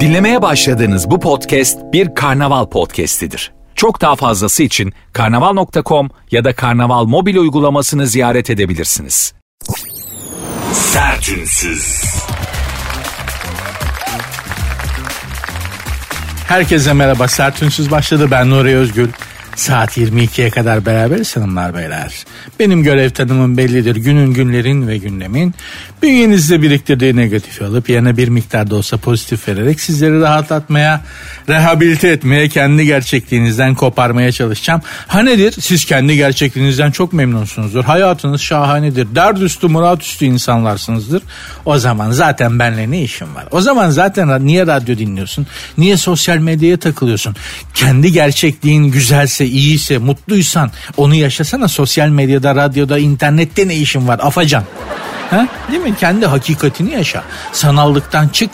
Dinlemeye başladığınız bu podcast bir karnaval podcastidir. Çok daha fazlası için karnaval.com ya da karnaval mobil uygulamasını ziyaret edebilirsiniz. Sertünsüz. Herkese merhaba. Sertünsüz başladı. Ben Nuri Özgül. Saat 22'ye kadar beraberiz hanımlar beyler. Benim görev tanımım bellidir. Günün günlerin ve günlemin bünyenizde biriktirdiği negatifi alıp yerine bir miktar da olsa pozitif vererek sizleri rahatlatmaya, rehabilite etmeye, kendi gerçekliğinizden koparmaya çalışacağım. Ha nedir? Siz kendi gerçekliğinizden çok memnunsunuzdur. Hayatınız şahanedir. Dert üstü murat üstü insanlarsınızdır. O zaman zaten benle ne işin var? O zaman zaten niye radyo dinliyorsun? Niye sosyal medyaya takılıyorsun? Kendi gerçekliğin güzelse, iyiyse, mutluysan onu yaşasana sosyal medyada, radyoda, internette ne işin var? Afacan. Ha? Değil mi? Kendi hakikatini yaşa. Sanallıktan çık.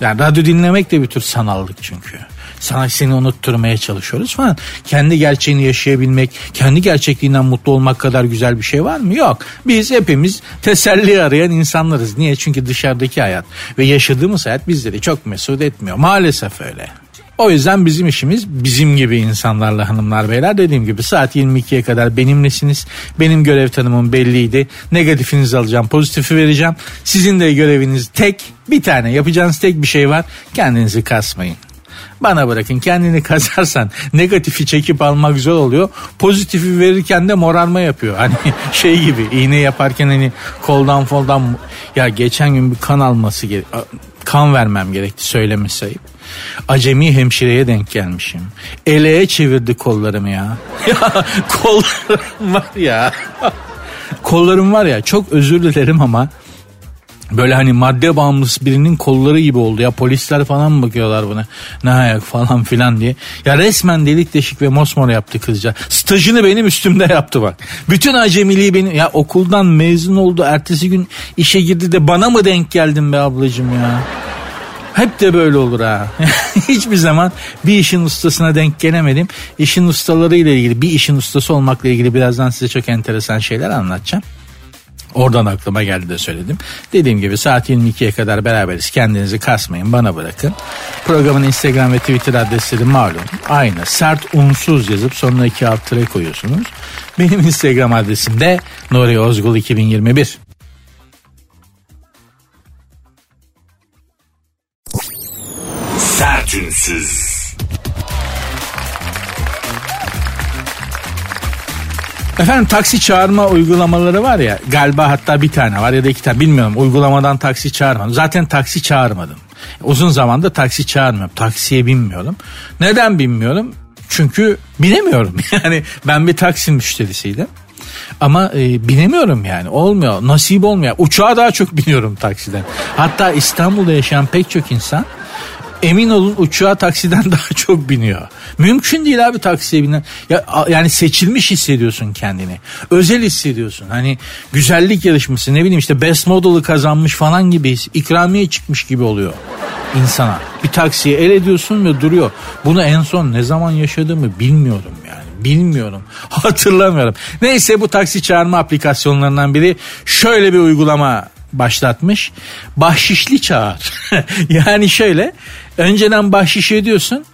Yani radyo dinlemek de bir tür sanallık çünkü. Sana seni unutturmaya çalışıyoruz falan. Kendi gerçeğini yaşayabilmek, kendi gerçekliğinden mutlu olmak kadar güzel bir şey var mı? Yok. Biz hepimiz teselli arayan insanlarız. Niye? Çünkü dışarıdaki hayat ve yaşadığımız hayat bizleri çok mesut etmiyor. Maalesef öyle. O yüzden bizim işimiz bizim gibi insanlarla hanımlar beyler dediğim gibi saat 22'ye kadar benimlesiniz. Benim görev tanımım belliydi. Negatifinizi alacağım, pozitifi vereceğim. Sizin de göreviniz tek bir tane yapacağınız tek bir şey var. Kendinizi kasmayın. Bana bırakın kendini kasarsan negatifi çekip almak zor oluyor. Pozitifi verirken de morarma yapıyor. Hani şey gibi iğne yaparken hani koldan foldan ya geçen gün bir kan alması kan vermem gerekti söylemesi sayıp. Acemi hemşireye denk gelmişim. Eleğe çevirdi kollarımı ya. ya kollarım var ya. kollarım var ya çok özür dilerim ama Böyle hani madde bağımlısı birinin kolları gibi oldu ya polisler falan mı bakıyorlar buna ne ayak falan filan diye. Ya resmen delik deşik ve mosmor yaptı kızca. Stajını benim üstümde yaptı bak. Bütün acemiliği benim ya okuldan mezun oldu ertesi gün işe girdi de bana mı denk geldin be ablacım ya. Hep de böyle olur ha. Hiçbir zaman bir işin ustasına denk gelemedim. İşin ustaları ile ilgili bir işin ustası olmakla ilgili birazdan size çok enteresan şeyler anlatacağım. Oradan aklıma geldi de söyledim. Dediğim gibi saat 22'ye kadar beraberiz. Kendinizi kasmayın bana bırakın. Programın Instagram ve Twitter adresleri malum. Aynı sert unsuz yazıp sonuna iki alt koyuyorsunuz. Benim Instagram adresim de Nuri Ozgul 2021. Sertünsüz. Efendim taksi çağırma uygulamaları var ya galiba hatta bir tane var ya da iki tane bilmiyorum uygulamadan taksi çağırmadım. Zaten taksi çağırmadım. Uzun zamanda taksi çağırmıyorum. Taksiye binmiyorum. Neden binmiyorum? Çünkü binemiyorum. Yani ben bir taksi müşterisiydim. Ama e, binemiyorum yani olmuyor nasip olmuyor. Uçağa daha çok biniyorum taksiden. Hatta İstanbul'da yaşayan pek çok insan emin olun uçağa taksiden daha çok biniyor. Mümkün değil abi taksiye binen. Ya, yani seçilmiş hissediyorsun kendini. Özel hissediyorsun. Hani güzellik yarışması ne bileyim işte best model'ı kazanmış falan gibi ikramiye çıkmış gibi oluyor insana. Bir taksiye el ediyorsun ve duruyor. Bunu en son ne zaman yaşadığımı bilmiyorum yani. Bilmiyorum. Hatırlamıyorum. Neyse bu taksi çağırma aplikasyonlarından biri şöyle bir uygulama başlatmış. Bahşişli çağır. yani şöyle önceden bahşiş ediyorsun.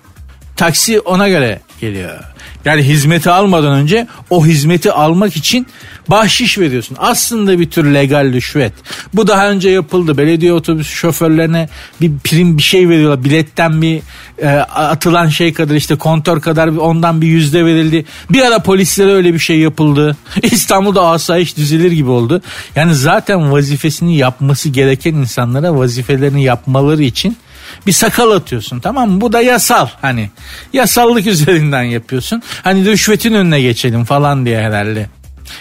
Taksi ona göre geliyor. Yani hizmeti almadan önce o hizmeti almak için bahşiş veriyorsun. Aslında bir tür legal rüşvet. Bu daha önce yapıldı. Belediye otobüs şoförlerine bir prim bir şey veriyorlar. Biletten bir e, atılan şey kadar işte kontör kadar ondan bir yüzde verildi. Bir ara polislere öyle bir şey yapıldı. İstanbul'da asayiş düzelir gibi oldu. Yani zaten vazifesini yapması gereken insanlara vazifelerini yapmaları için bir sakal atıyorsun tamam mı? Bu da yasal hani. Yasallık üzerinden yapıyorsun. Hani rüşvetin önüne geçelim falan diye herhalde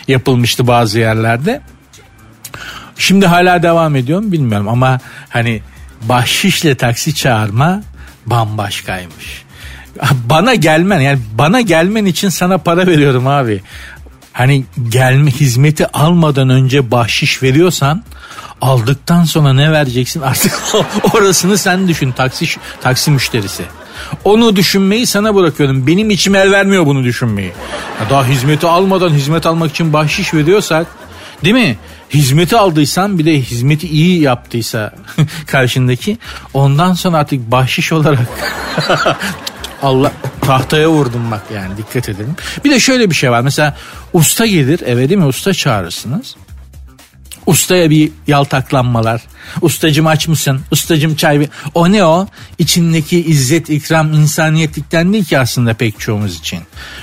yapılmıştı bazı yerlerde. Şimdi hala devam ediyorum bilmiyorum ama hani bahşişle taksi çağırma bambaşkaymış. Bana gelmen yani bana gelmen için sana para veriyorum abi. Hani gelme hizmeti almadan önce bahşiş veriyorsan aldıktan sonra ne vereceksin artık orasını sen düşün taksi taksi müşterisi. Onu düşünmeyi sana bırakıyorum. Benim içim el vermiyor bunu düşünmeyi. Ya daha hizmeti almadan hizmet almak için bahşiş veriyorsak değil mi? hizmeti aldıysan bir de hizmeti iyi yaptıysa karşındaki ondan sonra artık bahşiş olarak Allah tahtaya vurdum bak yani dikkat edelim. Bir de şöyle bir şey var mesela usta gelir eve değil mi usta çağırırsınız. Ustaya bir yaltaklanmalar. Ustacım aç mısın? Ustacım çay. O ne o? İçindeki izzet, ikram, insaniyetlikten değil ki aslında pek çoğumuz için.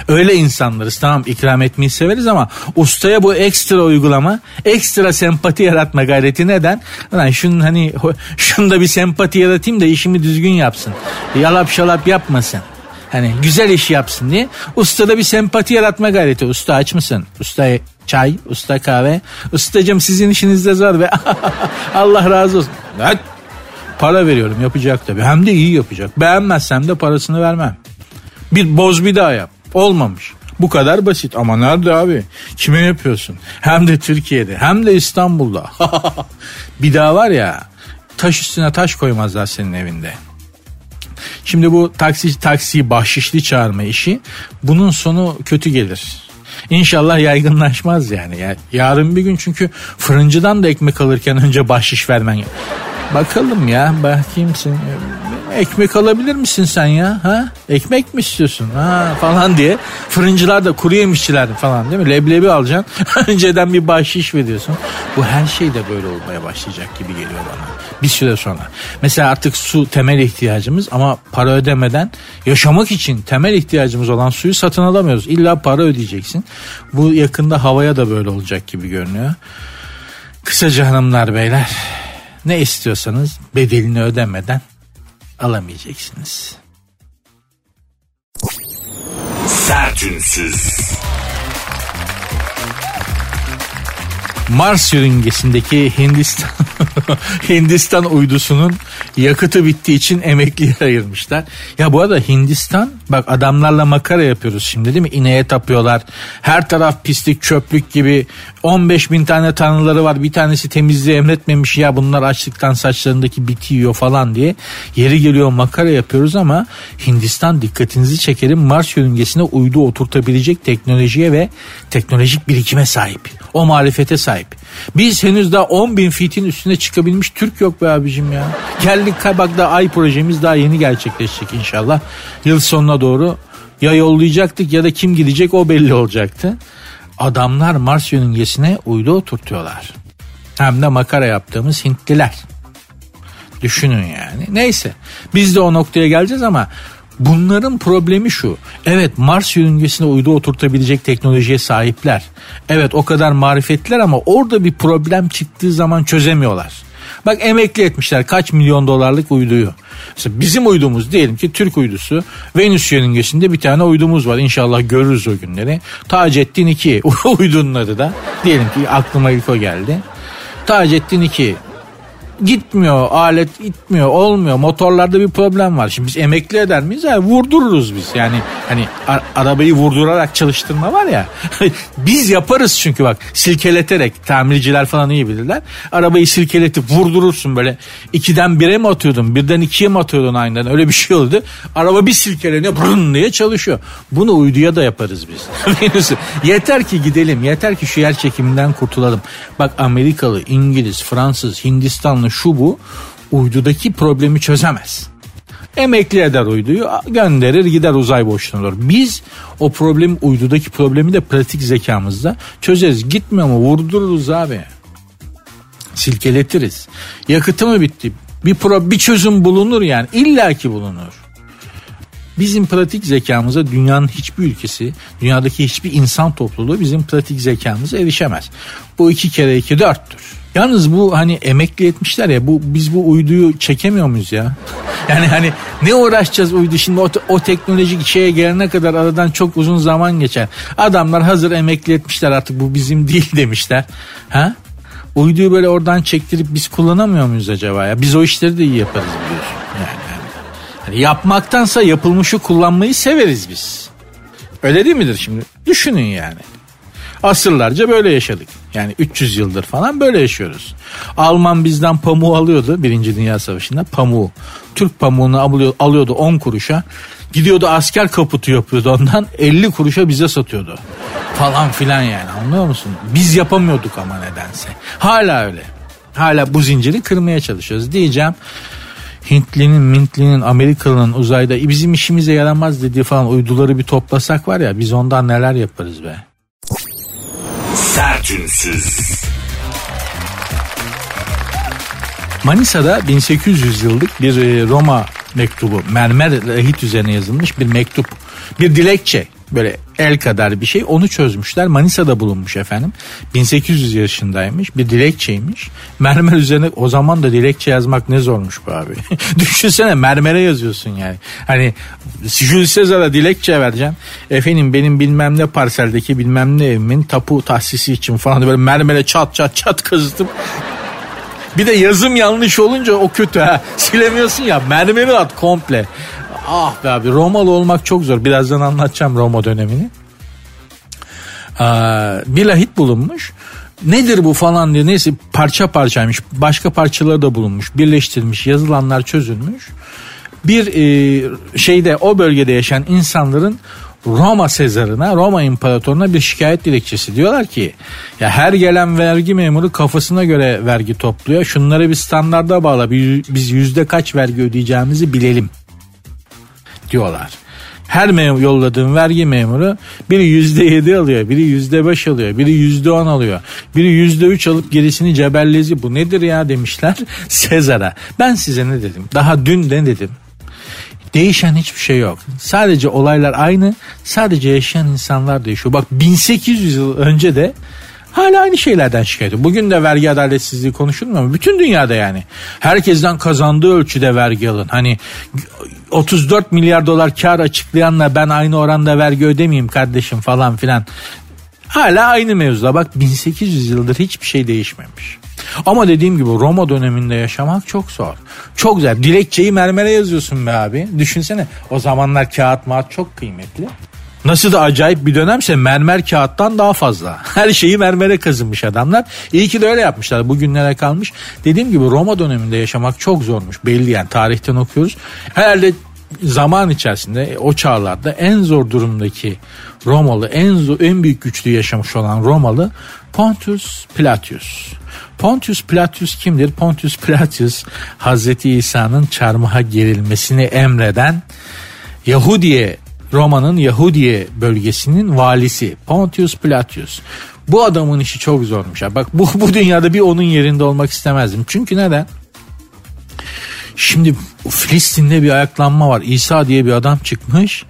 Öyle insanlarız tamam ikram etmeyi severiz ama ustaya bu ekstra uygulama, ekstra sempati yaratma gayreti neden? Lan şunun hani şunda bir sempati yaratayım da işimi düzgün yapsın. Yalap şalap yapmasın. Hani güzel iş yapsın diye. Ustada bir sempati yaratma gayreti. Usta aç mısın? Usta çay, usta kahve. Ustacım sizin işinizde zor ve Allah razı olsun. Evet. Para veriyorum yapacak tabii. Hem de iyi yapacak. Beğenmezsem de parasını vermem. Bir boz bir daha yap. Olmamış. Bu kadar basit ama nerede abi? Kime yapıyorsun? Hem de Türkiye'de hem de İstanbul'da. bir daha var ya taş üstüne taş koymazlar senin evinde. Şimdi bu taksi taksi bahşişli çağırma işi bunun sonu kötü gelir. İnşallah yaygınlaşmaz yani. yani. Yarın bir gün çünkü fırıncıdan da ekmek alırken önce bahşiş vermen. Bakalım ya bakayım sen ekmek alabilir misin sen ya? Ha? Ekmek mi istiyorsun? Ha falan diye. Fırıncılar da kuru yemişçiler falan değil mi? Leblebi alacaksın. Önceden bir bahşiş veriyorsun. Bu her şey de böyle olmaya başlayacak gibi geliyor bana. Bir süre sonra. Mesela artık su temel ihtiyacımız ama para ödemeden yaşamak için temel ihtiyacımız olan suyu satın alamıyoruz. İlla para ödeyeceksin. Bu yakında havaya da böyle olacak gibi görünüyor. Kısaca hanımlar beyler ne istiyorsanız bedelini ödemeden alamayacaksınız. Sertünsüz. Mars yörüngesindeki Hindistan Hindistan uydusunun yakıtı bittiği için emekliye ayırmışlar. Ya bu arada Hindistan bak adamlarla makara yapıyoruz şimdi değil mi? İneğe tapıyorlar. Her taraf pislik çöplük gibi 15 bin tane tanrıları var. Bir tanesi temizliği emretmemiş ya bunlar açlıktan saçlarındaki bitiyor falan diye. Yeri geliyor makara yapıyoruz ama Hindistan dikkatinizi çekerim Mars yörüngesine uydu oturtabilecek teknolojiye ve teknolojik birikime sahip. O marifete sahip. Biz henüz daha 10 bin fitin üstüne çıkabilmiş Türk yok be abicim ya. Geldik bak da ay projemiz daha yeni gerçekleşecek inşallah. Yıl sonuna doğru ya yollayacaktık ya da kim gidecek o belli olacaktı. Adamlar Mars yörüngesine uydu oturtuyorlar. Hem de makara yaptığımız Hintliler. Düşünün yani. Neyse biz de o noktaya geleceğiz ama Bunların problemi şu. Evet Mars yörüngesine uydu oturtabilecek teknolojiye sahipler. Evet o kadar marifetliler ama orada bir problem çıktığı zaman çözemiyorlar. Bak emekli etmişler kaç milyon dolarlık uyduyu. Mesela bizim uydumuz diyelim ki Türk uydusu Venüs yörüngesinde bir tane uydumuz var. İnşallah görürüz o günleri. Taceddin 2 uydunun adı da. Diyelim ki aklıma ilk o geldi. Taceddin 2 gitmiyor alet gitmiyor olmuyor motorlarda bir problem var. Şimdi biz emekli eder miyiz? Yani vurdururuz biz yani hani arabayı vurdurarak çalıştırma var ya biz yaparız çünkü bak silkeleterek tamirciler falan iyi bilirler. Arabayı silkeletip vurdurursun böyle ikiden bire mi atıyordun birden ikiye mi atıyordun aynen öyle bir şey oldu. Araba bir silkeleniyor brın diye çalışıyor. Bunu uyduya da yaparız biz. yeter ki gidelim yeter ki şu yer çekiminden kurtulalım. Bak Amerikalı, İngiliz, Fransız, Hindistanlı Bakanı şu bu uydudaki problemi çözemez. Emekli eder uyduyu gönderir gider uzay boşluğuna doğru. Biz o problem uydudaki problemi de pratik zekamızda çözeriz. Gitmiyor mu vurdururuz abi. Silkeletiriz. Yakıtı mı bitti? Bir, pro, bir çözüm bulunur yani. İlla ki bulunur. Bizim pratik zekamıza dünyanın hiçbir ülkesi, dünyadaki hiçbir insan topluluğu bizim pratik zekamıza erişemez. Bu iki kere iki dörttür. Yalnız bu hani emekli etmişler ya bu biz bu uyduyu çekemiyor muyuz ya? Yani hani ne uğraşacağız uydu şimdi o, o teknolojik şeye gelene kadar aradan çok uzun zaman geçer. Adamlar hazır emekli etmişler artık bu bizim değil demişler. Ha? Uyduyu böyle oradan çektirip biz kullanamıyor muyuz acaba ya? Biz o işleri de iyi yaparız biliyorsun. Yani, yani. yapmaktansa yapılmışı kullanmayı severiz biz. Öyle değil midir şimdi? Düşünün yani. Asırlarca böyle yaşadık. Yani 300 yıldır falan böyle yaşıyoruz. Alman bizden pamuğu alıyordu Birinci Dünya Savaşı'nda pamuğu. Türk pamuğunu alıyordu 10 kuruşa. Gidiyordu asker kaputu yapıyordu ondan 50 kuruşa bize satıyordu. Falan filan yani anlıyor musun? Biz yapamıyorduk ama nedense. Hala öyle. Hala bu zinciri kırmaya çalışıyoruz diyeceğim. Hintlinin, Mintlinin, Amerikalı'nın uzayda e, bizim işimize yaramaz dediği falan uyduları bir toplasak var ya biz ondan neler yaparız be. Sertünsüz. Manisa'da 1800 yıllık bir e, Roma mektubu mermer lahit üzerine yazılmış bir mektup bir dilekçe böyle el kadar bir şey. Onu çözmüşler. Manisa'da bulunmuş efendim. 1800 yaşındaymış. Bir dilekçeymiş. Mermer üzerine o zaman da dilekçe yazmak ne zormuş bu abi? Düşünsene mermere yazıyorsun yani. Hani Jules Caesar'a dilekçe vereceğim. Efendim benim bilmem ne parseldeki bilmem ne evimin tapu tahsisi için falan böyle mermere çat çat çat kazıtıp bir de yazım yanlış olunca o kötü ha. Silemiyorsun ya mermeri at komple. Ah be abi Romalı olmak çok zor. Birazdan anlatacağım Roma dönemini. Ee, bir lahit bulunmuş. Nedir bu falan diye neyse parça parçaymış. Başka parçaları da bulunmuş. Birleştirilmiş yazılanlar çözülmüş. Bir e, şeyde o bölgede yaşayan insanların Roma Sezar'ına, Roma İmparatoruna bir şikayet dilekçesi. Diyorlar ki ya her gelen vergi memuru kafasına göre vergi topluyor. Şunları bir standarda bağla. Biz yüzde kaç vergi ödeyeceğimizi bilelim diyorlar. Her mem yolladığım vergi memuru biri yüzde yedi alıyor, biri yüzde beş alıyor, biri yüzde on alıyor, biri yüzde üç alıp gerisini cebellezi. Bu nedir ya demişler Sezar'a. Ben size ne dedim? Daha dün de dedim. Değişen hiçbir şey yok. Sadece olaylar aynı. Sadece yaşayan insanlar değişiyor. Bak 1800 yıl önce de hala aynı şeylerden şikayet ediyor. Bugün de vergi adaletsizliği konuşulmuyor mu? Bütün dünyada yani. Herkesten kazandığı ölçüde vergi alın. Hani 34 milyar dolar kar açıklayanla ben aynı oranda vergi ödemeyeyim kardeşim falan filan. Hala aynı mevzuda. Bak 1800 yıldır hiçbir şey değişmemiş. Ama dediğim gibi Roma döneminde yaşamak çok zor. Çok güzel. Dilekçeyi mermere yazıyorsun be abi. Düşünsene o zamanlar kağıt mağat çok kıymetli. Nasıl da acayip bir dönemse mermer kağıttan daha fazla. Her şeyi mermere kazınmış adamlar. İyi ki de öyle yapmışlar. Bugünlere kalmış. Dediğim gibi Roma döneminde yaşamak çok zormuş. Belli yani tarihten okuyoruz. Herhalde zaman içerisinde o çağlarda en zor durumdaki Romalı en zor, en büyük güçlü yaşamış olan Romalı Pontius Pilatius. Pontius Pilatius kimdir? Pontius Pilatius Hazreti İsa'nın çarmıha gerilmesini emreden Yahudiye Roma'nın Yahudiye bölgesinin valisi Pontius Pilatius. Bu adamın işi çok zormuş. Ya. Bak bu, bu dünyada bir onun yerinde olmak istemezdim. Çünkü neden? Şimdi Filistin'de bir ayaklanma var. İsa diye bir adam çıkmış.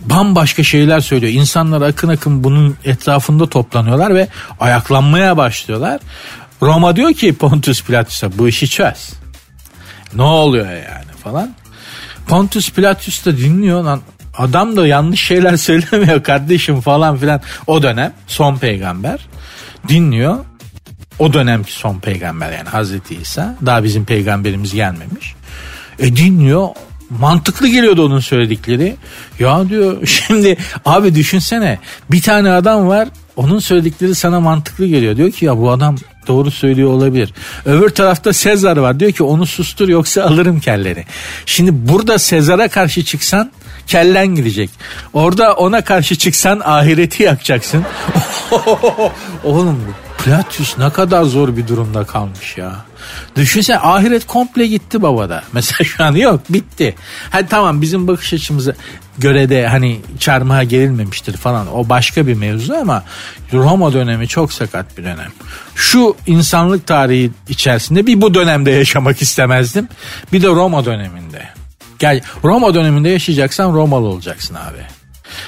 Bambaşka şeyler söylüyor. İnsanlar akın akın bunun etrafında toplanıyorlar ve ayaklanmaya başlıyorlar. Roma diyor ki Pontius Pilatus'a bu işi çöz. Ne oluyor yani falan. Pontius Pilatus da dinliyor lan adam da yanlış şeyler söylemiyor kardeşim falan filan. O dönem son peygamber dinliyor. O dönemki son peygamber yani Hazreti İsa. Daha bizim peygamberimiz gelmemiş. E dinliyor mantıklı geliyordu onun söyledikleri. Ya diyor şimdi abi düşünsene bir tane adam var onun söyledikleri sana mantıklı geliyor. Diyor ki ya bu adam doğru söylüyor olabilir. Öbür tarafta Sezar var diyor ki onu sustur yoksa alırım kelleri. Şimdi burada Sezar'a karşı çıksan kellen gidecek. Orada ona karşı çıksan ahireti yakacaksın. Oğlum Platius ne kadar zor bir durumda kalmış ya. Düşünsene ahiret komple gitti babada. Mesela şu an yok bitti. Hadi tamam bizim bakış açımıza göre de hani çarmıha gerilmemiştir falan. O başka bir mevzu ama Roma dönemi çok sakat bir dönem. Şu insanlık tarihi içerisinde bir bu dönemde yaşamak istemezdim. Bir de Roma döneminde. Gel Roma döneminde yaşayacaksan Romalı olacaksın abi.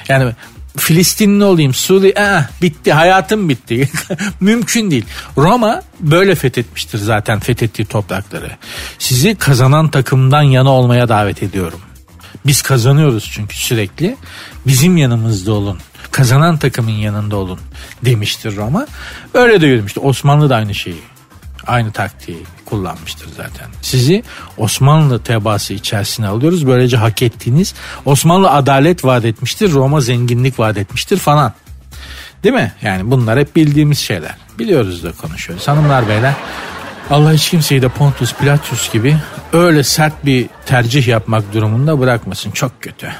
Yani Filistinli olayım, Suri, eh, bitti, hayatım bitti. Mümkün değil. Roma böyle fethetmiştir zaten fethettiği toprakları. Sizi kazanan takımdan yana olmaya davet ediyorum. Biz kazanıyoruz çünkü sürekli. Bizim yanımızda olun. Kazanan takımın yanında olun demiştir Roma. Öyle de yürümüştü. Osmanlı da aynı şeyi aynı taktiği kullanmıştır zaten. Sizi Osmanlı tebaası içerisine alıyoruz. Böylece hak ettiğiniz Osmanlı adalet vaat etmiştir. Roma zenginlik vaat etmiştir falan Değil mi? Yani bunlar hep bildiğimiz şeyler. Biliyoruz da konuşuyoruz. Hanımlar beyler Allah hiç kimseyi de Pontus Pilatus gibi öyle sert bir tercih yapmak durumunda bırakmasın. Çok kötü.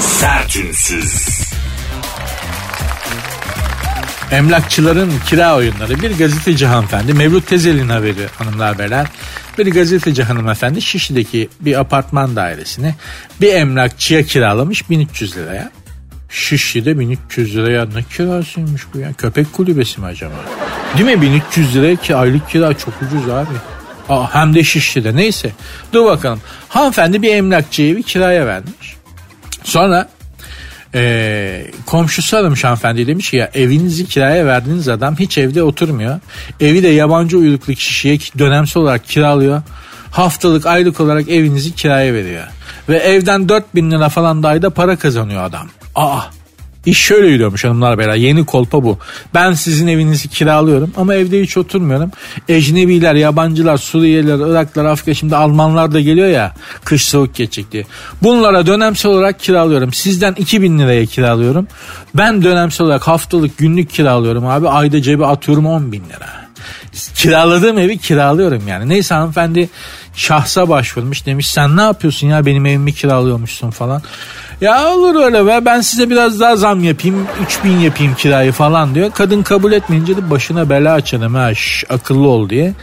Sertünsüz. Emlakçıların kira oyunları. Bir gazeteci hanımefendi Mevlüt Tezel'in haberi hanımlar beyler. Bir gazeteci hanımefendi Şişli'deki bir apartman dairesini bir emlakçıya kiralamış 1300 liraya. Şişli'de 1300 liraya ne kirasıymış bu ya? Köpek kulübesi mi acaba? Değil mi 1300 liraya ki aylık kira çok ucuz abi. Aa, hem de Şişli'de neyse. Dur bakalım. Hanımefendi bir emlakçıya bir kiraya vermiş. Sonra ee, komşusu aramış hanımefendi demiş ki ya evinizi kiraya verdiğiniz adam hiç evde oturmuyor. Evi de yabancı uyruklu kişiye dönemsel olarak kiralıyor. Haftalık aylık olarak evinizi kiraya veriyor. Ve evden 4000 lira falan da ayda para kazanıyor adam. Aa İş şöyle yürüyormuş hanımlar beyler. Yeni kolpa bu. Ben sizin evinizi kiralıyorum ama evde hiç oturmuyorum. Ecnebiler, yabancılar, Suriyeliler, Iraklar, Afrika şimdi Almanlar da geliyor ya kış soğuk geçecek diye. Bunlara dönemsel olarak kiralıyorum. Sizden 2000 liraya kiralıyorum. Ben dönemsel olarak haftalık günlük kiralıyorum abi. Ayda cebe atıyorum 10 bin lira. Kiraladığım evi kiralıyorum yani. Neyse hanımefendi şahsa başvurmuş demiş sen ne yapıyorsun ya benim evimi kiralıyormuşsun falan. Ya olur öyle be ben size biraz daha zam yapayım 3000 yapayım kirayı falan diyor. Kadın kabul etmeyince de başına bela açalım ha şş, akıllı ol diye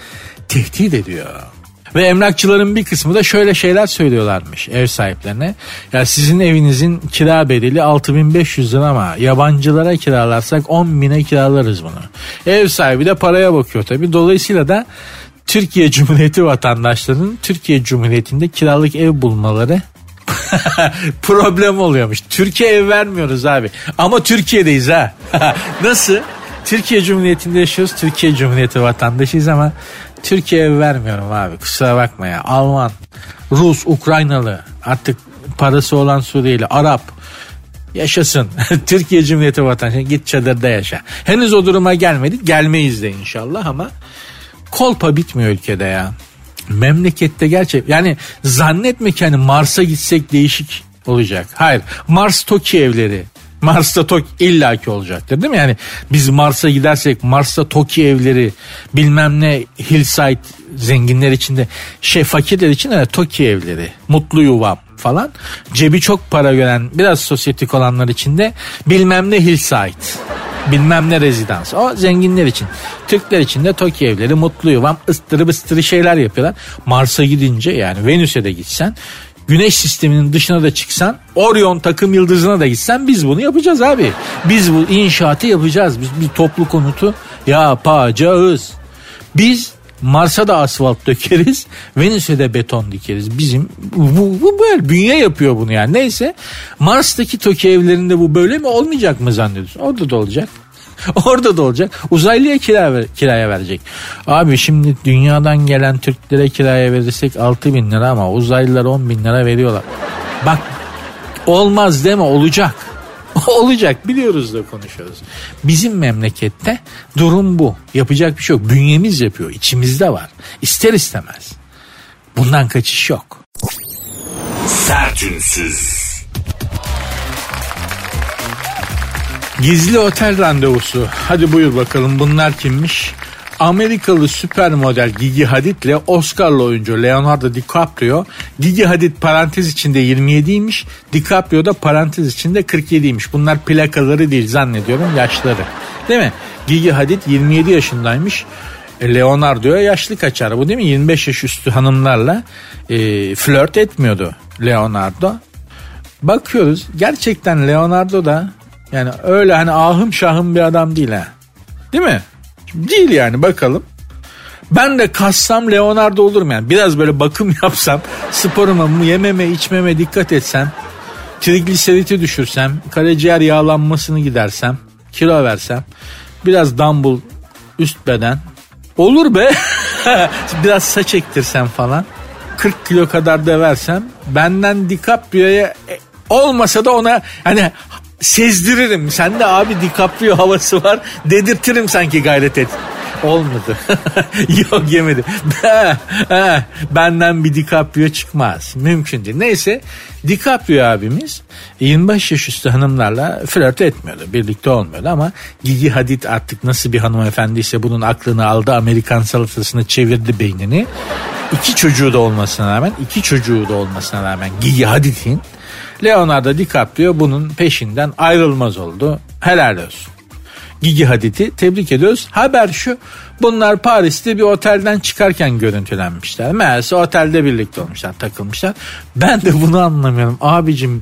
tehdit ediyor. Ve emlakçıların bir kısmı da şöyle şeyler söylüyorlarmış ev sahiplerine. Ya sizin evinizin kira bedeli 6500 lira ama yabancılara kiralarsak 10 bine kiralarız bunu. Ev sahibi de paraya bakıyor tabii. Dolayısıyla da Türkiye Cumhuriyeti vatandaşlarının Türkiye Cumhuriyeti'nde kiralık ev bulmaları problem oluyormuş. Türkiye ev vermiyoruz abi. Ama Türkiye'deyiz ha. Nasıl? Türkiye Cumhuriyeti'nde yaşıyoruz. Türkiye Cumhuriyeti vatandaşıyız ama Türkiye ev vermiyorum abi. Kusura bakma ya. Alman, Rus, Ukraynalı artık parası olan Suriyeli, Arap yaşasın. Türkiye Cumhuriyeti vatandaşı git çadırda yaşa. Henüz o duruma gelmedik. Gelmeyiz de inşallah ama kolpa bitmiyor ülkede ya memlekette gerçek yani zannetme ki hani Mars'a gitsek değişik olacak. Hayır Mars Toki evleri Mars'ta Toki illaki olacaktır değil mi? Yani biz Mars'a gidersek Mars'ta Toki evleri bilmem ne hillside zenginler içinde şey fakirler için de Toki evleri mutlu yuvam falan. Cebi çok para gören biraz sosyetik olanlar için de bilmem ne hillside bilmem ne rezidans. O zenginler için. Türkler için de Tokyo evleri mutlu yuvam ıstırı bıstırı şeyler yapıyorlar. Mars'a gidince yani Venüs'e de gitsen Güneş sisteminin dışına da çıksan Orion takım yıldızına da gitsen biz bunu yapacağız abi. Biz bu inşaatı yapacağız. Biz bir toplu konutu yapacağız. Biz Mars'a da asfalt dökeriz. Venüs'e de beton dikeriz. Bizim bu, bu böyle bünye yapıyor bunu yani. Neyse Mars'taki TOKİ evlerinde bu böyle mi olmayacak mı zannediyorsun? Orada da olacak. Orada da olacak. Uzaylıya kira ver, kiraya verecek. Abi şimdi dünyadan gelen Türklere kiraya verirsek 6 bin lira ama uzaylılar 10 bin lira veriyorlar. Bak olmaz deme olacak. Olacak biliyoruz da konuşuyoruz. Bizim memlekette durum bu. Yapacak bir şey yok. Bünyemiz yapıyor. içimizde var. İster istemez. Bundan kaçış yok. Sertünsüz. Gizli otel randevusu. Hadi buyur bakalım bunlar kimmiş? Amerikalı süper model Gigi Hadid ile Oscar'lı oyuncu Leonardo DiCaprio Gigi Hadid parantez içinde 27'ymiş DiCaprio da parantez içinde 47'ymiş. Bunlar plakaları değil zannediyorum yaşları. Değil mi? Gigi Hadid 27 yaşındaymış. E, Leonardo'ya yaşlı kaçar bu değil mi? 25 yaş üstü hanımlarla e, flört etmiyordu Leonardo. Bakıyoruz gerçekten Leonardo da yani öyle hani ahım şahım bir adam değil ha. Değil mi? Değil yani bakalım. Ben de kassam Leonardo olurum yani. Biraz böyle bakım yapsam, sporuma, yememe, içmeme dikkat etsem, trigliseriti düşürsem, karaciğer yağlanmasını gidersem, kilo versem, biraz dumbbell üst beden. Olur be. biraz saç ektirsem falan. 40 kilo kadar da versem benden DiCaprio'ya e, olmasa da ona hani sezdiririm. Sen de abi DiCaprio havası var. Dedirtirim sanki gayret et. Olmadı. Yok yemedi. Benden bir DiCaprio çıkmaz. Mümkün değil. Neyse DiCaprio abimiz 25 yaş üstü hanımlarla flört etmiyordu. Birlikte olmuyordu ama Gigi Hadid artık nasıl bir hanımefendiyse bunun aklını aldı. Amerikan salatasını çevirdi beynini. İki çocuğu da olmasına rağmen, iki çocuğu da olmasına rağmen Gigi Hadid'in Leonardo DiCaprio bunun peşinden ayrılmaz oldu. Helal olsun. Gigi Hadid'i tebrik ediyoruz. Haber şu bunlar Paris'te bir otelden çıkarken görüntülenmişler. Meğerse otelde birlikte olmuşlar takılmışlar. Ben de bunu anlamıyorum abicim.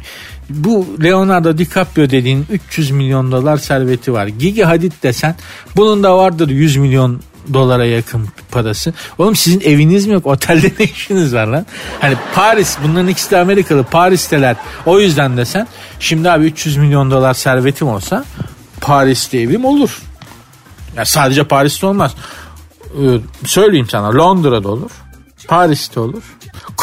Bu Leonardo DiCaprio dediğin 300 milyon dolar serveti var. Gigi Hadid desen bunun da vardır 100 milyon dolara yakın parası. Oğlum sizin eviniz mi yok? Otelde ne işiniz var lan? Hani Paris bunların ikisi de Amerikalı. Paris'teler. O yüzden desen şimdi abi 300 milyon dolar servetim olsa Paris'te evim olur. Ya sadece Paris'te olmaz. Ee, söyleyeyim sana Londra'da olur. Paris'te olur.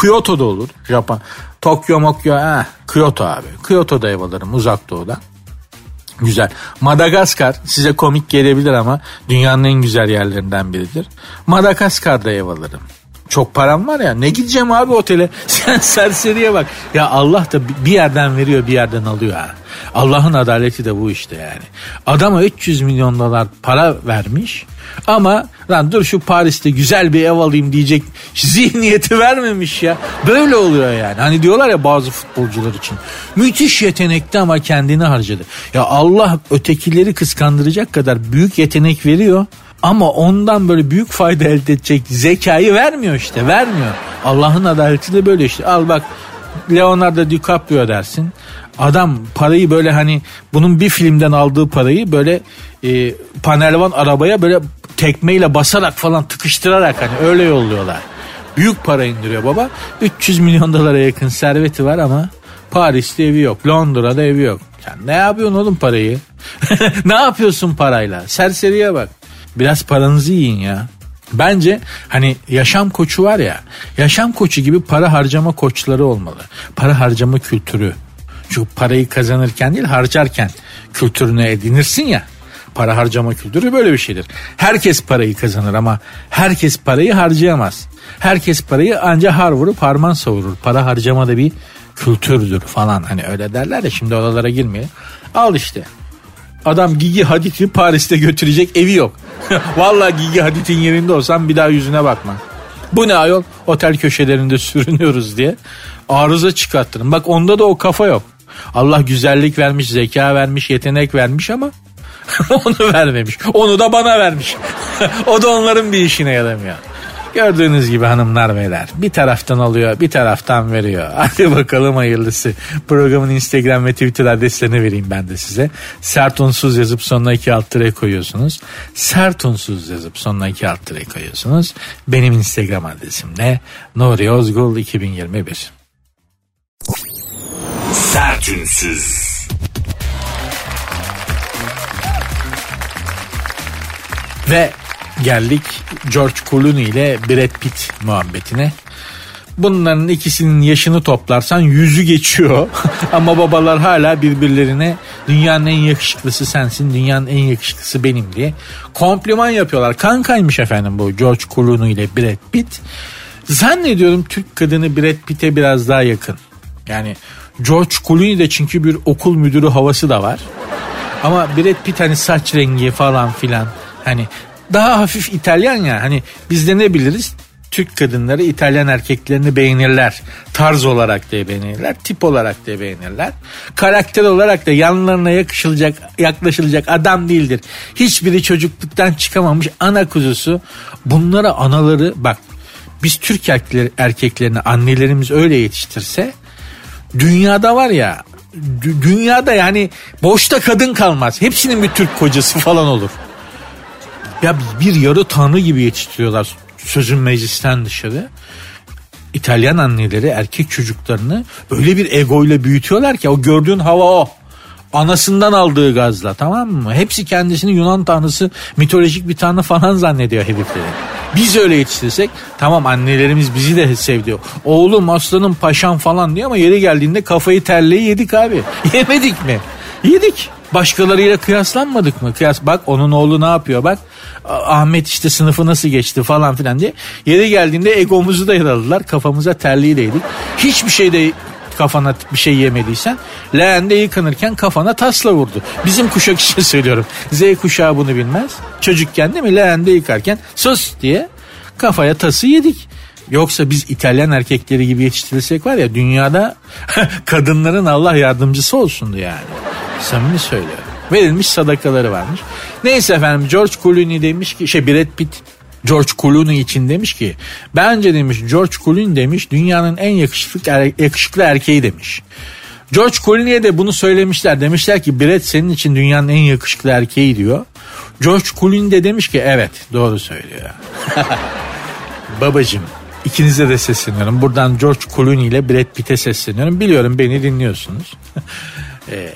Kyoto'da olur. Japon. Tokyo Mokyo. Eh, Kyoto abi. Kyoto'da ev alırım uzak doğuda. Güzel. Madagaskar size komik gelebilir ama dünyanın en güzel yerlerinden biridir. Madagaskar'da ev alırım. Çok param var ya ne gideceğim abi otele sen serseriye bak. Ya Allah da bir yerden veriyor bir yerden alıyor ha. Allah'ın adaleti de bu işte yani. Adama 300 milyon dolar para vermiş ama lan dur şu Paris'te güzel bir ev alayım diyecek zihniyeti vermemiş ya. Böyle oluyor yani. Hani diyorlar ya bazı futbolcular için. Müthiş yetenekti ama kendini harcadı. Ya Allah ötekileri kıskandıracak kadar büyük yetenek veriyor. Ama ondan böyle büyük fayda elde edecek zekayı vermiyor işte vermiyor. Allah'ın adaleti de böyle işte. Al bak Leonardo DiCaprio dersin. Adam parayı böyle hani bunun bir filmden aldığı parayı böyle e, panelvan arabaya böyle tekmeyle basarak falan tıkıştırarak hani öyle yolluyorlar. Büyük para indiriyor baba. 300 milyon dolara yakın serveti var ama Paris'te evi yok. Londra'da evi yok. Sen ne yapıyorsun oğlum parayı? ne yapıyorsun parayla? Serseriye bak. Biraz paranızı yiyin ya. Bence hani yaşam koçu var ya yaşam koçu gibi para harcama koçları olmalı. Para harcama kültürü. Çünkü parayı kazanırken değil harcarken kültürünü edinirsin ya. Para harcama kültürü böyle bir şeydir. Herkes parayı kazanır ama herkes parayı harcayamaz. Herkes parayı ancak har vurup harman savurur. Para harcama da bir kültürdür falan. Hani öyle derler ya şimdi oralara girmeyelim. Al işte. Adam Gigi Hadid'i Paris'te götürecek evi yok. Vallahi Gigi Hadid'in yerinde olsam bir daha yüzüne bakma. Bu ne ayol? Otel köşelerinde sürünüyoruz diye. Arıza çıkarttırın. Bak onda da o kafa yok. Allah güzellik vermiş, zeka vermiş, yetenek vermiş ama onu vermemiş. Onu da bana vermiş. o da onların bir işine yaramıyor. Gördüğünüz gibi hanımlar beyler bir taraftan alıyor bir taraftan veriyor. Hadi bakalım hayırlısı. Programın Instagram ve Twitter adreslerini vereyim ben de size. Sert unsuz yazıp sonuna iki alt tere koyuyorsunuz. Sert unsuz yazıp sonuna iki alt tere koyuyorsunuz. Benim Instagram adresim de Nuri Ozgul 2021. Sertünsüz. Ve geldik George Clooney ile Brad Pitt muhabbetine. Bunların ikisinin yaşını toplarsan yüzü geçiyor. Ama babalar hala birbirlerine dünyanın en yakışıklısı sensin, dünyanın en yakışıklısı benim diye kompliman yapıyorlar. Kankaymış efendim bu George Clooney ile Brad Pitt. Zannediyorum Türk kadını Brad Pitt'e biraz daha yakın. Yani George Clooney'de çünkü bir okul müdürü havası da var. Ama Brad Pitt hani saç rengi falan filan hani daha hafif İtalyan ya hani biz de ne biliriz? Türk kadınları İtalyan erkeklerini beğenirler. Tarz olarak da beğenirler, tip olarak da beğenirler. Karakter olarak da yanlarına yakışılacak, yaklaşılacak adam değildir. Hiçbiri çocukluktan çıkamamış ana kuzusu. Bunlara anaları bak biz Türk erkeklerini annelerimiz öyle yetiştirse dünyada var ya dünyada yani boşta kadın kalmaz. Hepsinin bir Türk kocası falan olur. Ya bir yarı tanrı gibi yetiştiriyorlar sözün meclisten dışarı. İtalyan anneleri erkek çocuklarını öyle bir egoyla büyütüyorlar ki o gördüğün hava o. Anasından aldığı gazla tamam mı? Hepsi kendisini Yunan tanrısı mitolojik bir tanrı falan zannediyor herifleri. Biz öyle yetiştirsek tamam annelerimiz bizi de sevdi. Oğlum aslanım paşam falan diyor ama yeri geldiğinde kafayı terleyi yedik abi. Yemedik mi? Yedik. Başkalarıyla kıyaslanmadık mı? Kıyas bak onun oğlu ne yapıyor bak. Ahmet işte sınıfı nasıl geçti falan filan diye. Yeri geldiğinde egomuzu da yaraladılar. Kafamıza terliği değdik. Hiçbir şeyde kafana bir şey yemediysen leğende yıkanırken kafana tasla vurdu. Bizim kuşak için söylüyorum. Z kuşağı bunu bilmez. Çocukken değil mi leğende yıkarken sus diye kafaya tası yedik. Yoksa biz İtalyan erkekleri gibi yetiştirilsek var ya dünyada kadınların Allah yardımcısı olsundu yani. Samimi söylüyorum. Verilmiş sadakaları varmış. Neyse efendim George Clooney demiş ki şey Brad Pitt George Clooney için demiş ki bence demiş George Clooney demiş dünyanın en yakışıklı, er, yakışıklı erkeği demiş. George Clooney'e de bunu söylemişler. Demişler ki Brad senin için dünyanın en yakışıklı erkeği diyor. George Clooney de demiş ki evet doğru söylüyor. Babacım ikinize de sesleniyorum. Buradan George Clooney ile Brad Pitt'e sesleniyorum. Biliyorum beni dinliyorsunuz. ee,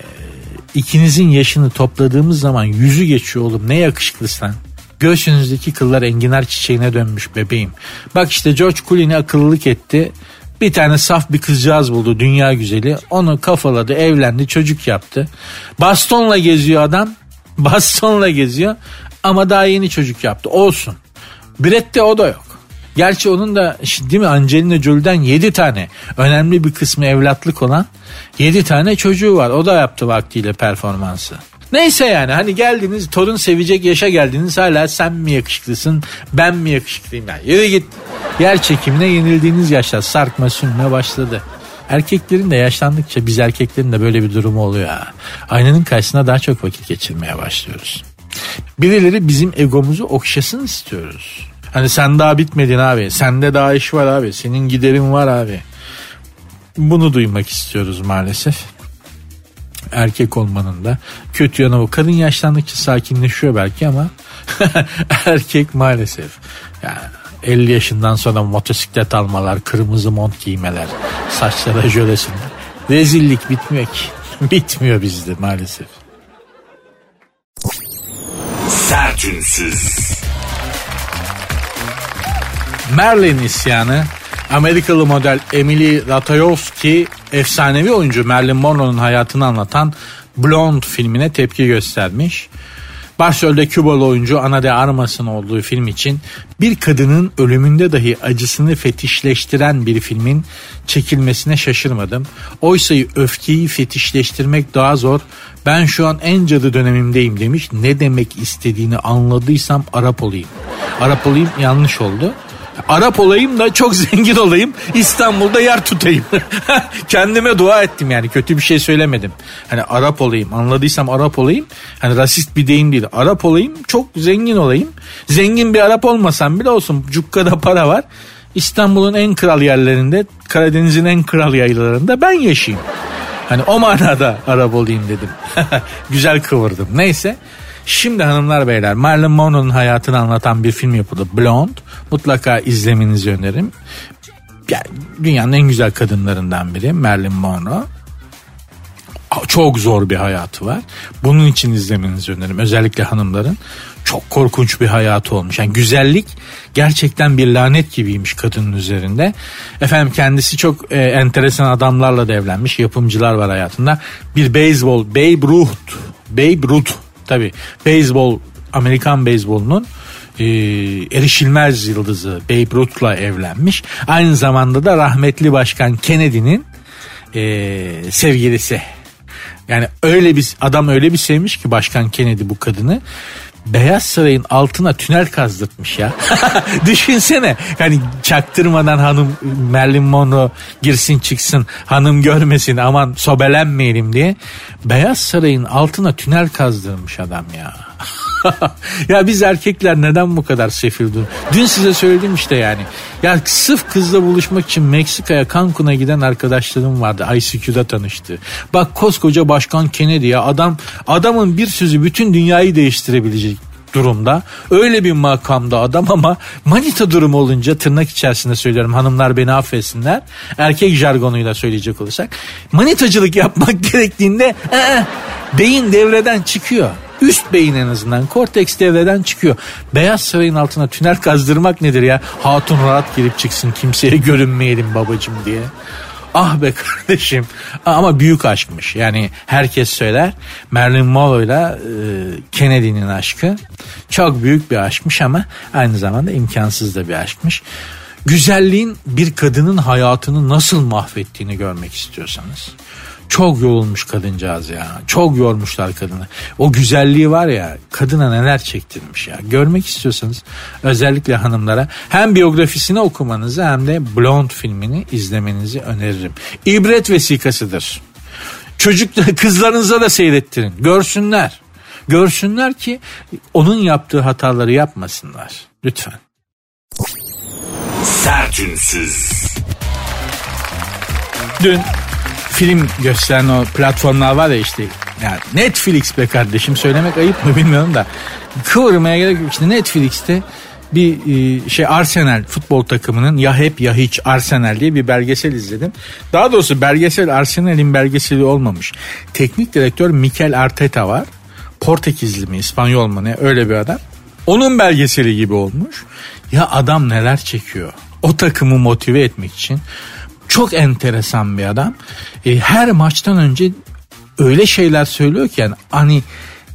ikinizin yaşını topladığımız zaman yüzü geçiyor oğlum. Ne yakışıklısın Göğsünüzdeki kıllar enginar çiçeğine dönmüş bebeğim. Bak işte George Clooney akıllılık etti. Bir tane saf bir kızcağız buldu dünya güzeli. Onu kafaladı evlendi çocuk yaptı. Bastonla geziyor adam. Bastonla geziyor ama daha yeni çocuk yaptı. Olsun. Brett'te o da yok. Gerçi onun da değil mi Angelina Jolie'den 7 tane önemli bir kısmı evlatlık olan 7 tane çocuğu var. O da yaptı vaktiyle performansı. Neyse yani hani geldiniz torun sevecek yaşa geldiniz hala sen mi yakışıklısın ben mi yakışıklıyım yani yürü git. Yer çekimine yenildiğiniz yaşta sarkma sünme başladı. Erkeklerin de yaşlandıkça biz erkeklerin de böyle bir durumu oluyor ha. Aynanın karşısında daha çok vakit geçirmeye başlıyoruz. Birileri bizim egomuzu okşasın istiyoruz. Hani sen daha bitmedin abi. Sende daha iş var abi. Senin giderin var abi. Bunu duymak istiyoruz maalesef erkek olmanın da kötü yanı o. Kadın yaşlandıkça sakinleşiyor belki ama erkek maalesef. Yani 50 yaşından sonra motosiklet almalar, kırmızı mont giymeler, saçlara jölesinler. Rezillik bitmiyor ki. Bitmiyor bizde maalesef. Sertünsüz. Merlin isyanı Amerikalı model Emily Ratajkowski efsanevi oyuncu Marilyn Monroe'nun hayatını anlatan Blonde filmine tepki göstermiş. Başrolde Kübalı oyuncu Ana de Armas'ın olduğu film için bir kadının ölümünde dahi acısını fetişleştiren bir filmin çekilmesine şaşırmadım. Oysa öfkeyi fetişleştirmek daha zor. Ben şu an en cadı dönemimdeyim demiş. Ne demek istediğini anladıysam Arap olayım. Arap olayım yanlış oldu. Arap olayım da çok zengin olayım. İstanbul'da yer tutayım. Kendime dua ettim yani kötü bir şey söylemedim. Hani Arap olayım anladıysam Arap olayım. Hani rasist bir deyim değil. Arap olayım çok zengin olayım. Zengin bir Arap olmasam bile olsun. Cukkada para var. İstanbul'un en kral yerlerinde Karadeniz'in en kral yaylalarında ben yaşayayım. Hani o manada Arap olayım dedim. Güzel kıvırdım. Neyse. Şimdi hanımlar beyler Marilyn Monroe'nun hayatını anlatan bir film yapıldı. Blonde. Mutlaka izlemenizi öneririm. Yani dünyanın en güzel kadınlarından biri Marilyn Monroe. Çok zor bir hayatı var. Bunun için izlemenizi öneririm. Özellikle hanımların çok korkunç bir hayatı olmuş. Yani güzellik gerçekten bir lanet gibiymiş kadının üzerinde. Efendim kendisi çok e, enteresan adamlarla da evlenmiş. Yapımcılar var hayatında. Bir beyzbol Babe Ruth. Babe Ruth tabi beyzbol Amerikan beyzbolunun e, erişilmez yıldızı Babe Ruth'la evlenmiş. Aynı zamanda da rahmetli başkan Kennedy'nin e, sevgilisi. Yani öyle bir adam öyle bir sevmiş ki başkan Kennedy bu kadını. Beyaz Saray'ın altına tünel kazdırtmış ya. Düşünsene hani çaktırmadan hanım Marilyn Monroe girsin çıksın hanım görmesin aman sobelenmeyelim diye. Beyaz Saray'ın altına tünel kazdırmış adam ya. ya biz erkekler neden bu kadar sefil Dün size söyledim işte yani. Ya sırf kızla buluşmak için Meksika'ya Cancun'a giden arkadaşlarım vardı. ICQ'da tanıştı. Bak koskoca başkan Kennedy ya adam adamın bir sözü bütün dünyayı değiştirebilecek durumda. Öyle bir makamda adam ama manita durumu olunca tırnak içerisinde söylüyorum hanımlar beni affetsinler. Erkek jargonuyla söyleyecek olursak. Manitacılık yapmak gerektiğinde ee, beyin devreden çıkıyor. Üst beyin en azından. Korteks devreden çıkıyor. Beyaz Saray'ın altına tünel kazdırmak nedir ya? Hatun rahat girip çıksın kimseye görünmeyelim babacım diye. Ah be kardeşim. Ama büyük aşkmış. Yani herkes söyler. Marilyn Monroe'yla e, Kennedy'nin aşkı çok büyük bir aşkmış ama aynı zamanda imkansız da bir aşkmış. Güzelliğin bir kadının hayatını nasıl mahvettiğini görmek istiyorsanız çok yorulmuş kadıncağız ya. Çok yormuşlar kadını. O güzelliği var ya kadına neler çektirmiş ya. Görmek istiyorsanız özellikle hanımlara hem biyografisini okumanızı hem de Blonde filmini izlemenizi öneririm. İbret vesikasıdır. Çocuk kızlarınıza da seyrettirin. Görsünler. Görsünler ki onun yaptığı hataları yapmasınlar. Lütfen. Sertünsüz. Dün film gösteren o platformlar var ya işte. Yani Netflix be kardeşim söylemek ayıp mı bilmiyorum da. Kıvırmaya gerek yok. İşte Netflix'te bir e, şey Arsenal futbol takımının ya hep ya hiç Arsenal diye bir belgesel izledim. Daha doğrusu belgesel Arsenal'in belgeseli olmamış. Teknik direktör Mikel Arteta var. Portekizli mi İspanyol mu ne öyle bir adam. Onun belgeseli gibi olmuş. Ya adam neler çekiyor. O takımı motive etmek için çok enteresan bir adam. E, her maçtan önce öyle şeyler söylüyor ki yani hani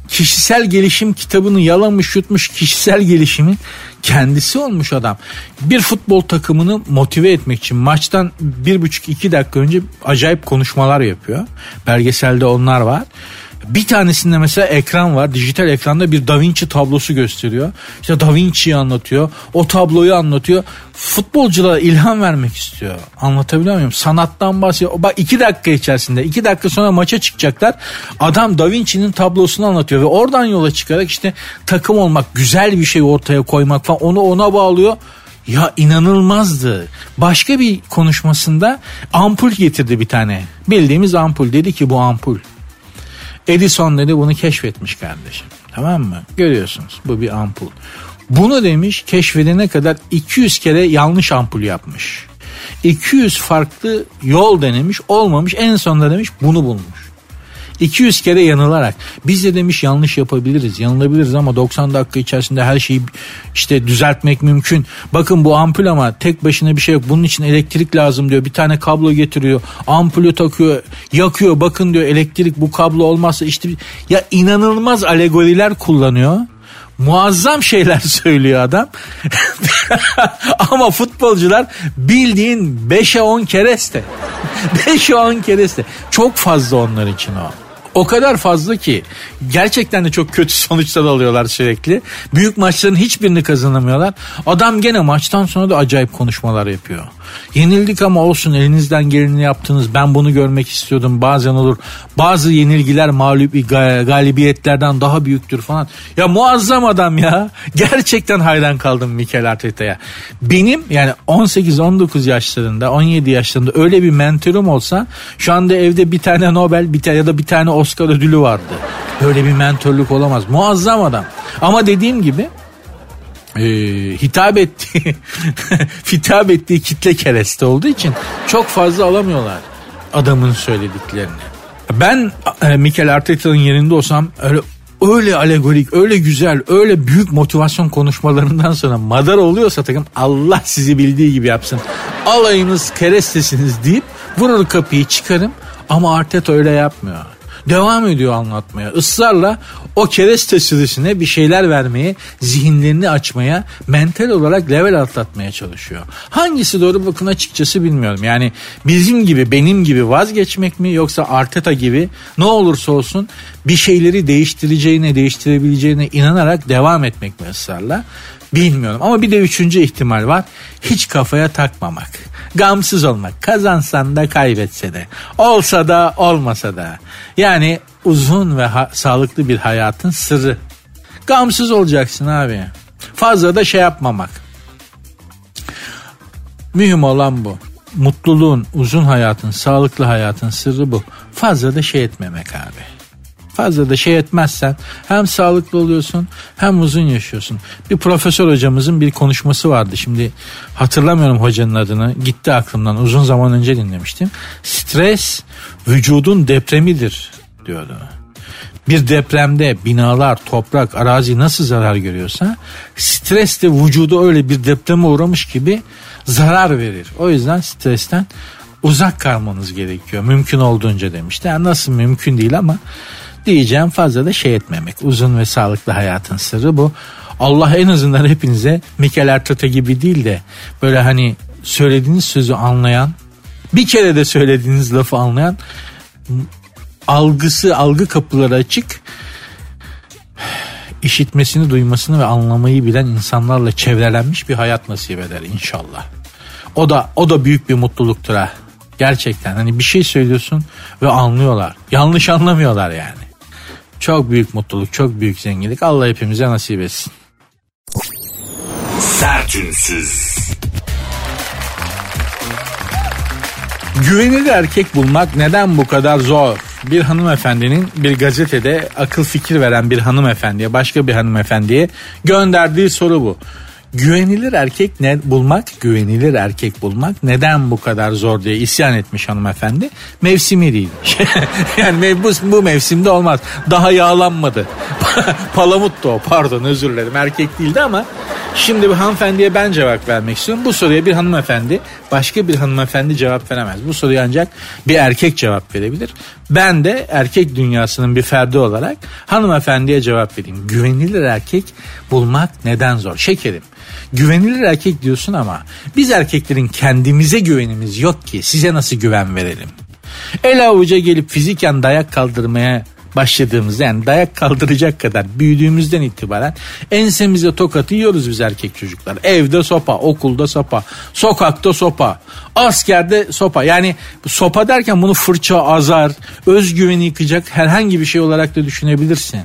kişisel gelişim kitabını yalamış yutmuş kişisel gelişimin kendisi olmuş adam. Bir futbol takımını motive etmek için maçtan bir buçuk iki dakika önce acayip konuşmalar yapıyor. Belgeselde onlar var. Bir tanesinde mesela ekran var. Dijital ekranda bir Da Vinci tablosu gösteriyor. İşte Da Vinci'yi anlatıyor. O tabloyu anlatıyor. Futbolculara ilham vermek istiyor. Anlatabiliyor muyum? Sanattan bahsediyor. Bak iki dakika içerisinde. iki dakika sonra maça çıkacaklar. Adam Da Vinci'nin tablosunu anlatıyor. Ve oradan yola çıkarak işte takım olmak, güzel bir şey ortaya koymak falan onu ona bağlıyor. Ya inanılmazdı. Başka bir konuşmasında ampul getirdi bir tane. Bildiğimiz ampul. Dedi ki bu ampul. Edison dedi bunu keşfetmiş kardeşim. Tamam mı? Görüyorsunuz bu bir ampul. Bunu demiş keşfedene kadar 200 kere yanlış ampul yapmış. 200 farklı yol denemiş olmamış en sonunda demiş bunu bulmuş. 200 kere yanılarak biz de demiş yanlış yapabiliriz yanılabiliriz ama 90 dakika içerisinde her şeyi işte düzeltmek mümkün. Bakın bu ampul ama tek başına bir şey yok bunun için elektrik lazım diyor bir tane kablo getiriyor ampulü takıyor yakıyor bakın diyor elektrik bu kablo olmazsa işte ya inanılmaz alegoriler kullanıyor muazzam şeyler söylüyor adam. Ama futbolcular bildiğin 5'e 10 kereste. 5'e 10 kereste. Çok fazla onlar için o. O kadar fazla ki gerçekten de çok kötü sonuçlar alıyorlar sürekli. Büyük maçların hiçbirini kazanamıyorlar. Adam gene maçtan sonra da acayip konuşmalar yapıyor. Yenildik ama olsun elinizden geleni yaptınız. Ben bunu görmek istiyordum. Bazen olur. Bazı yenilgiler mağlup galibiyetlerden daha büyüktür falan. Ya muazzam adam ya. Gerçekten hayran kaldım Mikel Arteta'ya. Benim yani 18-19 yaşlarında 17 yaşlarında öyle bir mentorum olsa şu anda evde bir tane Nobel bir tane ya da bir tane Oscar ödülü vardı. Böyle bir mentorluk olamaz. Muazzam adam. Ama dediğim gibi e, hitap ettiği hitap ettiği kitle kereste olduğu için çok fazla alamıyorlar adamın söylediklerini. Ben e, Mikel Arteta'nın yerinde olsam öyle öyle alegorik, öyle güzel, öyle büyük motivasyon konuşmalarından sonra madar oluyorsa takım Allah sizi bildiği gibi yapsın. Alayınız kerestesiniz deyip vurur kapıyı çıkarım ama Arteta öyle yapmıyor devam ediyor anlatmaya. Israrla o kereste sürüsüne bir şeyler vermeye, zihinlerini açmaya, mental olarak level atlatmaya çalışıyor. Hangisi doğru bakın açıkçası bilmiyorum. Yani bizim gibi, benim gibi vazgeçmek mi yoksa Arteta gibi ne olursa olsun bir şeyleri değiştireceğine, değiştirebileceğine inanarak devam etmek mi ısrarla? Bilmiyorum ama bir de üçüncü ihtimal var. Hiç kafaya takmamak. Gamsız olmak. Kazansan da kaybetse de. Olsa da olmasa da. Yani uzun ve ha- sağlıklı bir hayatın sırrı. Gamsız olacaksın abi. Fazla da şey yapmamak. Mühim olan bu. Mutluluğun, uzun hayatın, sağlıklı hayatın sırrı bu. Fazla da şey etmemek abi. Fazla da şey etmezsen hem sağlıklı oluyorsun hem uzun yaşıyorsun. Bir profesör hocamızın bir konuşması vardı. Şimdi hatırlamıyorum hocanın adını. Gitti aklımdan. Uzun zaman önce dinlemiştim. Stres vücudun depremidir diyordu. Bir depremde binalar, toprak, arazi nasıl zarar görüyorsa stres de vücudu öyle bir depreme uğramış gibi zarar verir. O yüzden stresten uzak kalmanız gerekiyor. Mümkün olduğunca demişti. Yani nasıl mümkün değil ama diyeceğim fazla da şey etmemek. Uzun ve sağlıklı hayatın sırrı bu. Allah en azından hepinize Mikel Arteta gibi değil de böyle hani söylediğiniz sözü anlayan bir kere de söylediğiniz lafı anlayan algısı algı kapıları açık işitmesini duymasını ve anlamayı bilen insanlarla çevrelenmiş bir hayat nasip eder inşallah. O da o da büyük bir mutluluktur ha. Gerçekten hani bir şey söylüyorsun ve anlıyorlar. Yanlış anlamıyorlar yani. Çok büyük mutluluk, çok büyük zenginlik. Allah hepimize nasip etsin. Sertünsüz. Güvenilir erkek bulmak neden bu kadar zor? Bir hanımefendinin bir gazetede akıl fikir veren bir hanımefendiye, başka bir hanımefendiye gönderdiği soru bu. Güvenilir erkek ne bulmak, güvenilir erkek bulmak neden bu kadar zor diye isyan etmiş hanımefendi. Mevsimi değil. yani bu, bu mevsimde olmaz. Daha yağlanmadı. Palamut da o pardon özür dilerim erkek değildi ama Şimdi bir hanımefendiye ben cevap vermek istiyorum. Bu soruya bir hanımefendi başka bir hanımefendi cevap veremez. Bu soruya ancak bir erkek cevap verebilir. Ben de erkek dünyasının bir ferdi olarak hanımefendiye cevap vereyim. Güvenilir erkek bulmak neden zor? Şekerim güvenilir erkek diyorsun ama biz erkeklerin kendimize güvenimiz yok ki size nasıl güven verelim? El avuca gelip fiziken dayak kaldırmaya başladığımızda yani dayak kaldıracak kadar büyüdüğümüzden itibaren ensemize tokatı yiyoruz biz erkek çocuklar. Evde sopa, okulda sopa, sokakta sopa, askerde sopa. Yani sopa derken bunu fırça, azar, özgüveni yıkacak herhangi bir şey olarak da düşünebilirsin.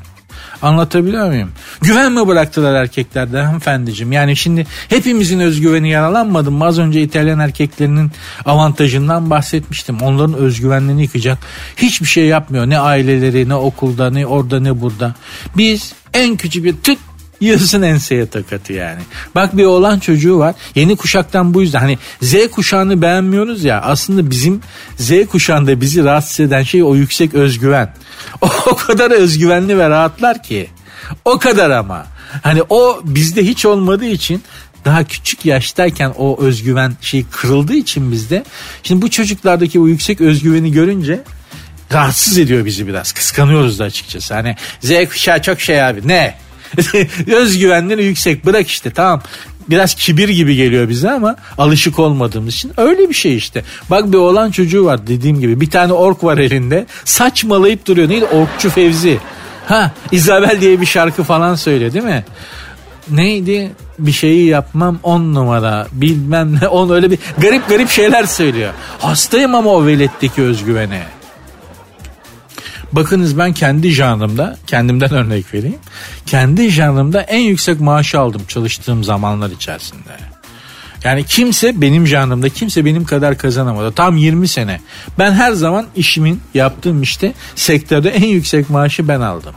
Anlatabiliyor muyum? Güven mi bıraktılar erkeklerde hanımefendiciğim? Yani şimdi hepimizin özgüveni yaralanmadı mı? Az önce İtalyan erkeklerinin avantajından bahsetmiştim. Onların özgüvenlerini yıkacak hiçbir şey yapmıyor. Ne aileleri, ne okulda, ne orada, ne burada. Biz en küçük bir tık Yılsın enseye takatı yani. Bak bir oğlan çocuğu var. Yeni kuşaktan bu yüzden hani Z kuşağını beğenmiyoruz ya. Aslında bizim Z kuşağında bizi rahatsız eden şey o yüksek özgüven. O, o kadar özgüvenli ve rahatlar ki. O kadar ama. Hani o bizde hiç olmadığı için daha küçük yaştayken o özgüven şey kırıldığı için bizde. Şimdi bu çocuklardaki o yüksek özgüveni görünce rahatsız ediyor bizi biraz. Kıskanıyoruz da açıkçası. Hani Z kuşağı çok şey abi. Ne? Özgüvenleri yüksek bırak işte tamam biraz kibir gibi geliyor bize ama alışık olmadığımız için öyle bir şey işte. Bak bir oğlan çocuğu var dediğim gibi bir tane ork var elinde saçmalayıp duruyor neydi orkçu Fevzi. Ha Isabel diye bir şarkı falan söylüyor değil mi? Neydi bir şeyi yapmam on numara bilmem ne on öyle bir garip garip şeyler söylüyor. Hastayım ama o veletteki özgüvene. Bakınız ben kendi janrımda kendimden örnek vereyim. Kendi janrımda en yüksek maaşı aldım çalıştığım zamanlar içerisinde. Yani kimse benim janrımda kimse benim kadar kazanamadı. Tam 20 sene. Ben her zaman işimin yaptığım işte sektörde en yüksek maaşı ben aldım.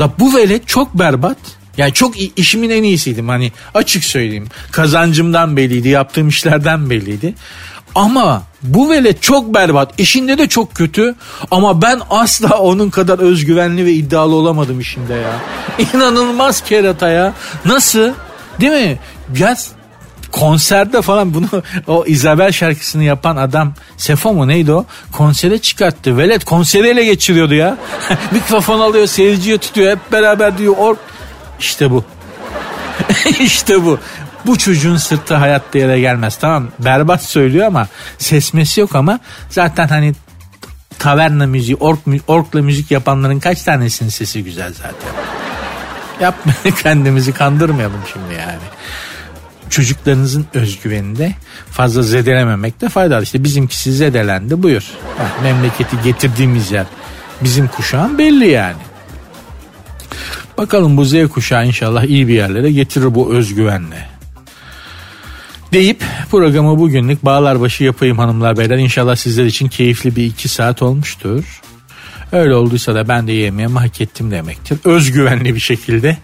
La bu velet çok berbat. Yani çok işimin en iyisiydim hani açık söyleyeyim. Kazancımdan belliydi, yaptığım işlerden belliydi. Ama bu velet çok berbat. İşinde de çok kötü. Ama ben asla onun kadar özgüvenli ve iddialı olamadım işinde ya. İnanılmaz kerata ya. Nasıl? Değil mi? Ya konserde falan bunu o Isabel şarkısını yapan adam Sefo mu neydi o? Konsere çıkarttı. Velet konseriyle geçiriyordu ya. Mikrofon alıyor seyirciye tutuyor hep beraber diyor. Or işte bu. işte bu bu çocuğun sırtı hayatta yere gelmez tamam berbat söylüyor ama sesmesi yok ama zaten hani taverna müziği ork, orkla müzik yapanların kaç tanesinin sesi güzel zaten. Yapma kendimizi kandırmayalım şimdi yani. Çocuklarınızın özgüveninde fazla zedelememekte faydalı. İşte bizimkisi zedelendi buyur. Bak, memleketi getirdiğimiz yer bizim kuşağın belli yani. Bakalım bu Z kuşağı inşallah iyi bir yerlere getirir bu özgüvenle deyip programı bugünlük bağlar başı yapayım hanımlar beyler. İnşallah sizler için keyifli bir iki saat olmuştur. Öyle olduysa da ben de yemeğimi hak ettim demektir. Özgüvenli bir şekilde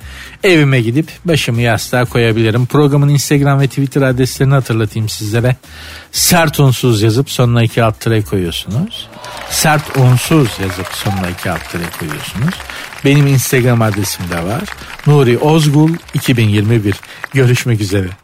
evime gidip başımı yastığa koyabilirim. Programın Instagram ve Twitter adreslerini hatırlatayım sizlere. Sert unsuz yazıp sonuna iki alt koyuyorsunuz. Sert unsuz yazıp sonuna iki alt koyuyorsunuz. Benim Instagram adresim de var. Nuri Ozgul 2021. Görüşmek üzere.